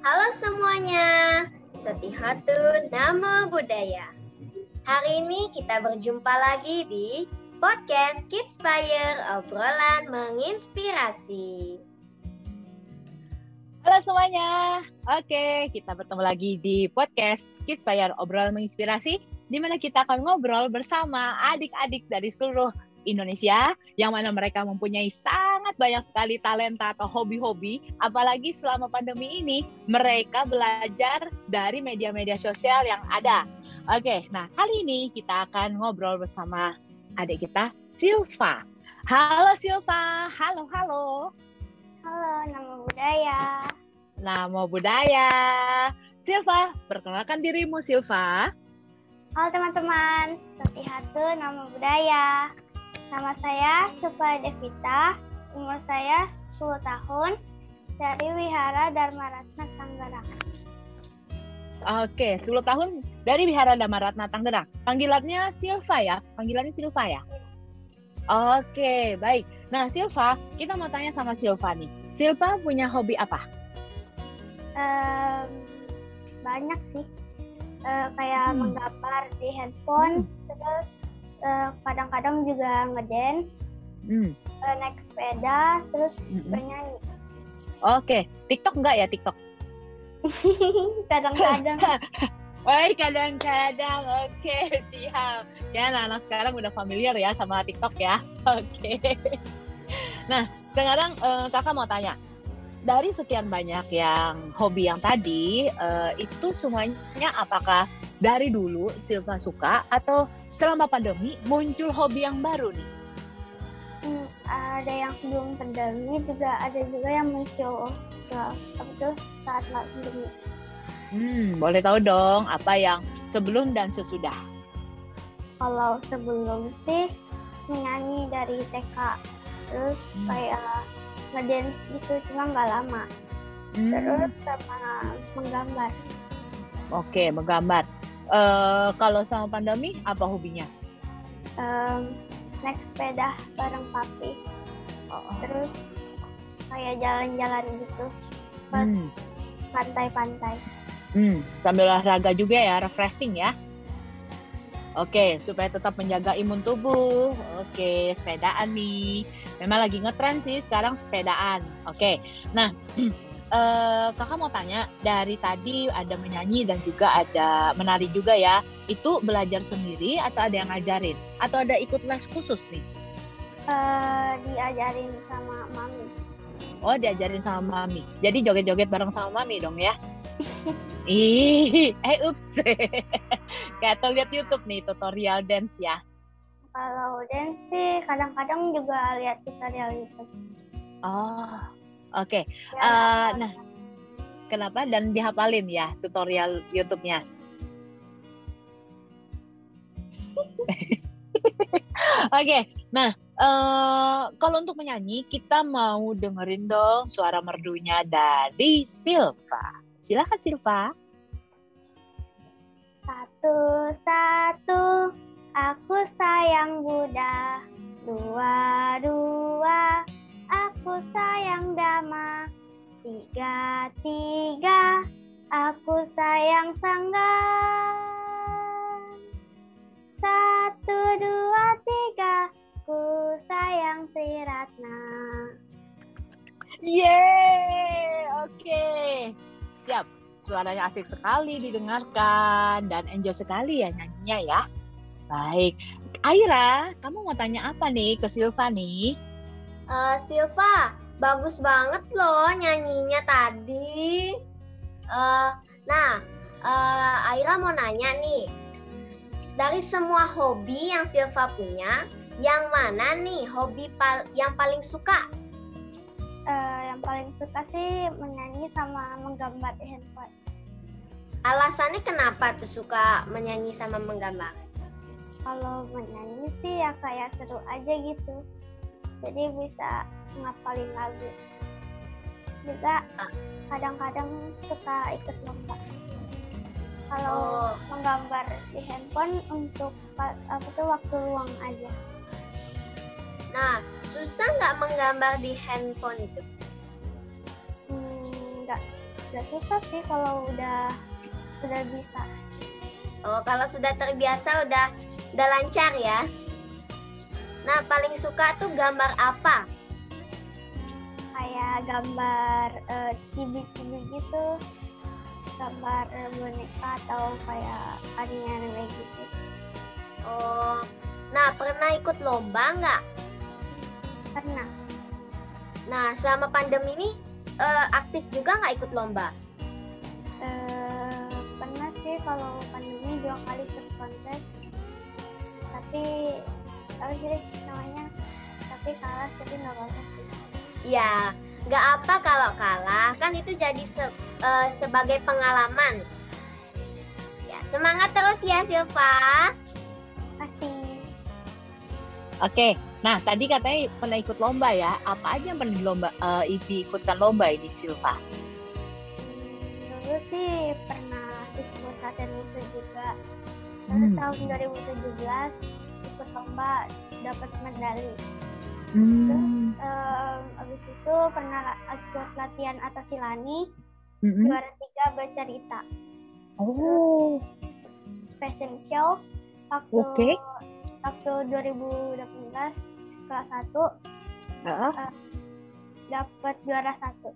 Halo semuanya, Setihatu Nama Budaya. Hari ini kita berjumpa lagi di podcast Kids Fire obrolan menginspirasi. Halo semuanya, oke kita bertemu lagi di podcast Kids Fire obrolan menginspirasi, di mana kita akan ngobrol bersama adik-adik dari seluruh Indonesia yang mana mereka mempunyai sangat banyak sekali talenta atau hobi-hobi apalagi selama pandemi ini mereka belajar dari media-media sosial yang ada. Oke, nah kali ini kita akan ngobrol bersama adik kita Silva. Halo Silva, halo halo. Halo, nama budaya. Nama budaya. Silva, perkenalkan dirimu Silva. Halo teman-teman, seperti Hatu, nama budaya. Nama saya Supa Devita, umur saya 10 tahun, dari Wihara Dharma Ratna Tangerang. Oke, 10 tahun dari Wihara Dharma Ratna Tangerang. Panggilannya Silva ya? Panggilannya Silva ya? Oke, baik. Nah, Silva, kita mau tanya sama Silva nih. Silva punya hobi apa? Um, banyak sih, uh, kayak hmm. menggambar di handphone, hmm. terus kadang kadang-kadang juga ngedance, hmm. uh, naik sepeda, terus hmm. bernyanyi. Oke, TikTok enggak ya TikTok? kadang-kadang. Baik, kadang-kadang. Oke, siap. Ya, anak-anak sekarang udah familiar ya sama TikTok ya. Oke. Nah, sekarang uh, kakak mau tanya. Dari sekian banyak yang hobi yang tadi, uh, itu semuanya apakah dari dulu Silva suka atau selama pandemi muncul hobi yang baru nih? Hmm, ada yang sebelum pandemi juga ada juga yang muncul ya, apa tuh saat pandemi. Hmm, boleh tahu dong apa yang sebelum dan sesudah? Kalau sebelum sih menyanyi dari TK, terus hmm. kayak ngedance gitu cuma nggak lama. Hmm. Terus sama menggambar. Oke, menggambar. Uh, kalau sama pandemi apa hobinya? Um, naik sepeda bareng papi. Oh. Terus kayak jalan-jalan gitu ke hmm. pantai-pantai. Hmm, sambil olahraga juga ya, refreshing ya. Oke, supaya tetap menjaga imun tubuh. Oke, sepedaan nih. Memang lagi ngetren sih sekarang sepedaan. Oke, nah uh, kakak mau tanya dari tadi ada menyanyi dan juga ada menari juga ya. Itu belajar sendiri atau ada yang ngajarin? Atau ada ikut les khusus nih? Uh, diajarin sama mami. Oh, diajarin sama mami. Jadi joget-joget bareng sama mami dong ya? Ih, eh ups. Kayak tuh lihat YouTube nih tutorial dance ya. Kalau dance sih kadang-kadang juga lihat tutorial YouTube. Oh, Oke. Okay. Ya, uh, nah, kenapa dan dihafalin ya tutorial YouTube-nya? Oke, okay. nah uh, kalau untuk menyanyi kita mau dengerin dong suara merdunya dari Silva. Silakan Silva. Satu satu, aku sayang Buddha. Dua dua, aku sayang Dama. Tiga, tiga, aku sayang Sangga. Satu, dua, tiga, ku sayang Sri Ratna. Yeay, oke. Okay. Siap, suaranya asik sekali didengarkan dan enjoy sekali ya nyanyinya ya. Baik, Aira, kamu mau tanya apa nih ke Silva nih? Uh, Silva, bagus banget loh nyanyinya tadi. Uh, nah, uh, Aira mau nanya nih, dari semua hobi yang Silva punya, yang mana nih hobi pal yang paling suka? Uh, yang paling suka sih menyanyi sama menggambar di handphone. Alasannya kenapa tuh suka menyanyi sama menggambar? Kalau menyanyi sih ya kayak seru aja gitu jadi bisa ngapalin lagu juga kadang-kadang suka ikut lomba kalau oh. menggambar di handphone untuk apa tuh waktu luang aja nah susah nggak menggambar di handphone itu hmm, nggak Gak susah sih kalau udah udah bisa. Oh, kalau sudah terbiasa udah udah lancar ya. Nah, paling suka tuh gambar apa? Kayak gambar eh, cibi-cibi gitu. Gambar eh, boneka atau kayak anime gitu. Oh, nah pernah ikut lomba nggak? Pernah. Nah, selama pandemi ini eh, aktif juga nggak ikut lomba? Eh, pernah sih kalau pandemi dua kali ikut kontes. Tapi apa sih namanya? Tapi kalah tapi nggak apa-apa sih. Ya, nggak apa kalau kalah, kan itu jadi se- eh, sebagai pengalaman. Ya, semangat terus ya Silva. Pasti. Oke, nah tadi katanya pernah ikut lomba ya. Apa aja yang pernah lomba eh, diikutkan lomba ini Silva? Dulu sih pernah ikut latihan musuh juga. Lalu Hmm. tahun 2017 ikut lomba dapat medali. Hmm. Em, abis itu pernah ikut latihan atas silani Mm-mm. juara tiga bercerita. Oh, Fashion show waktu Oke. waktu 2018 kelas 1 Heeh. dapat juara satu.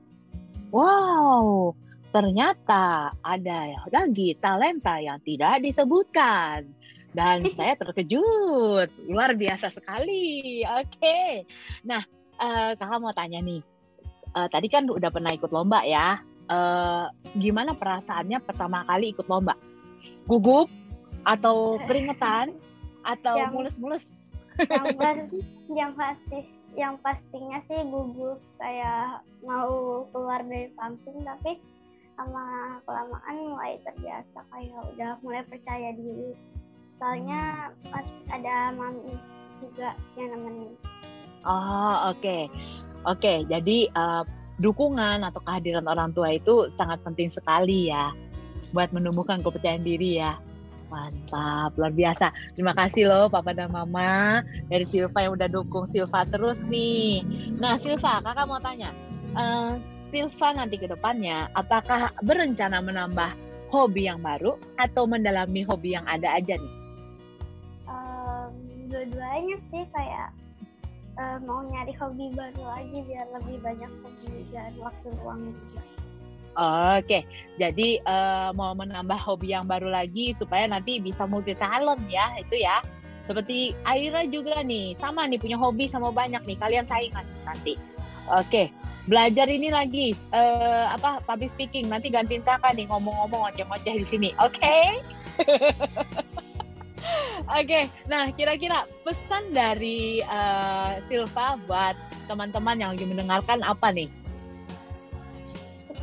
wow. Ternyata ada lagi talenta yang tidak disebutkan. Dan saya terkejut, luar biasa sekali. Oke, nah eh, kakak mau tanya nih, Eh, tadi kan udah pernah ikut lomba ya. Eh, gimana perasaannya pertama kali ikut lomba? Gugup atau keringetan atau Yang- mulus-mulus? yang pasti yang pasti yang pastinya sih gugup kayak mau keluar dari samping tapi sama kelamaan mulai terbiasa kayak udah mulai percaya diri soalnya pas ada mami juga yang nemenin Oh, oke. Oke, jadi eh, dukungan atau kehadiran orang tua itu sangat penting sekali ya buat menumbuhkan kepercayaan diri ya. Mantap, luar biasa. Terima kasih loh Papa dan Mama dari Silva yang udah dukung Silva terus nih. Nah, Silva, kakak mau tanya. eh, Silva nanti ke depannya apakah berencana menambah hobi yang baru atau mendalami hobi yang ada aja nih? Dua-duanya sih kayak eh, mau nyari hobi baru lagi biar lebih banyak hobi dan waktu luang juga Oke, jadi eh, mau menambah hobi yang baru lagi supaya nanti bisa multi talent ya, itu ya. Seperti Aira juga nih, sama nih punya hobi sama banyak nih, kalian saingan nanti. Oke, belajar ini lagi eh, apa public speaking, nanti gantiin kakak nih ngomong-ngomong ngoceh-ngoceh di sini. Oke. Oke, nah kira-kira pesan dari eh, Silva buat teman-teman yang lagi mendengarkan apa nih?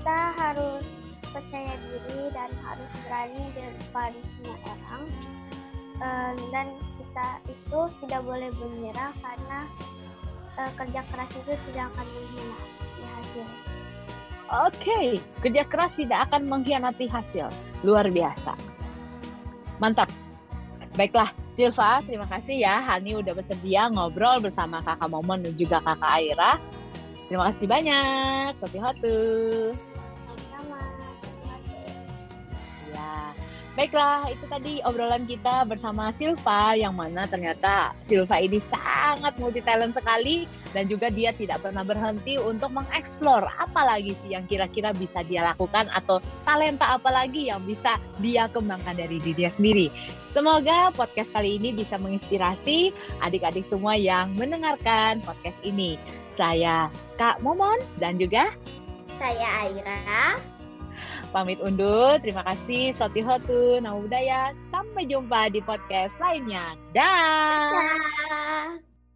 kita harus percaya diri dan harus berani di depan semua orang Em, dan kita itu tidak boleh menyerah karena eh, kerja keras itu tidak akan mengkhianati hasil Oke, kerja keras tidak akan mengkhianati hasil. Luar biasa. Mantap. Baiklah, Silva, terima kasih ya. Hani udah bersedia ngobrol bersama kakak Momon dan juga kakak Aira. Terima kasih banyak. Kopi Hotu. Baiklah, itu tadi obrolan kita bersama Silva yang mana ternyata Silva ini sangat multi talent sekali dan juga dia tidak pernah berhenti untuk mengeksplor apa lagi sih yang kira-kira bisa dia lakukan atau talenta apa lagi yang bisa dia kembangkan dari dirinya sendiri. Semoga podcast kali ini bisa menginspirasi adik-adik semua yang mendengarkan podcast ini. Saya Kak Momon dan juga Saya Aira. Pamit undur. Terima kasih Soti Hotu, Nama Budaya. Sampai jumpa di podcast lainnya. Dah. Dah.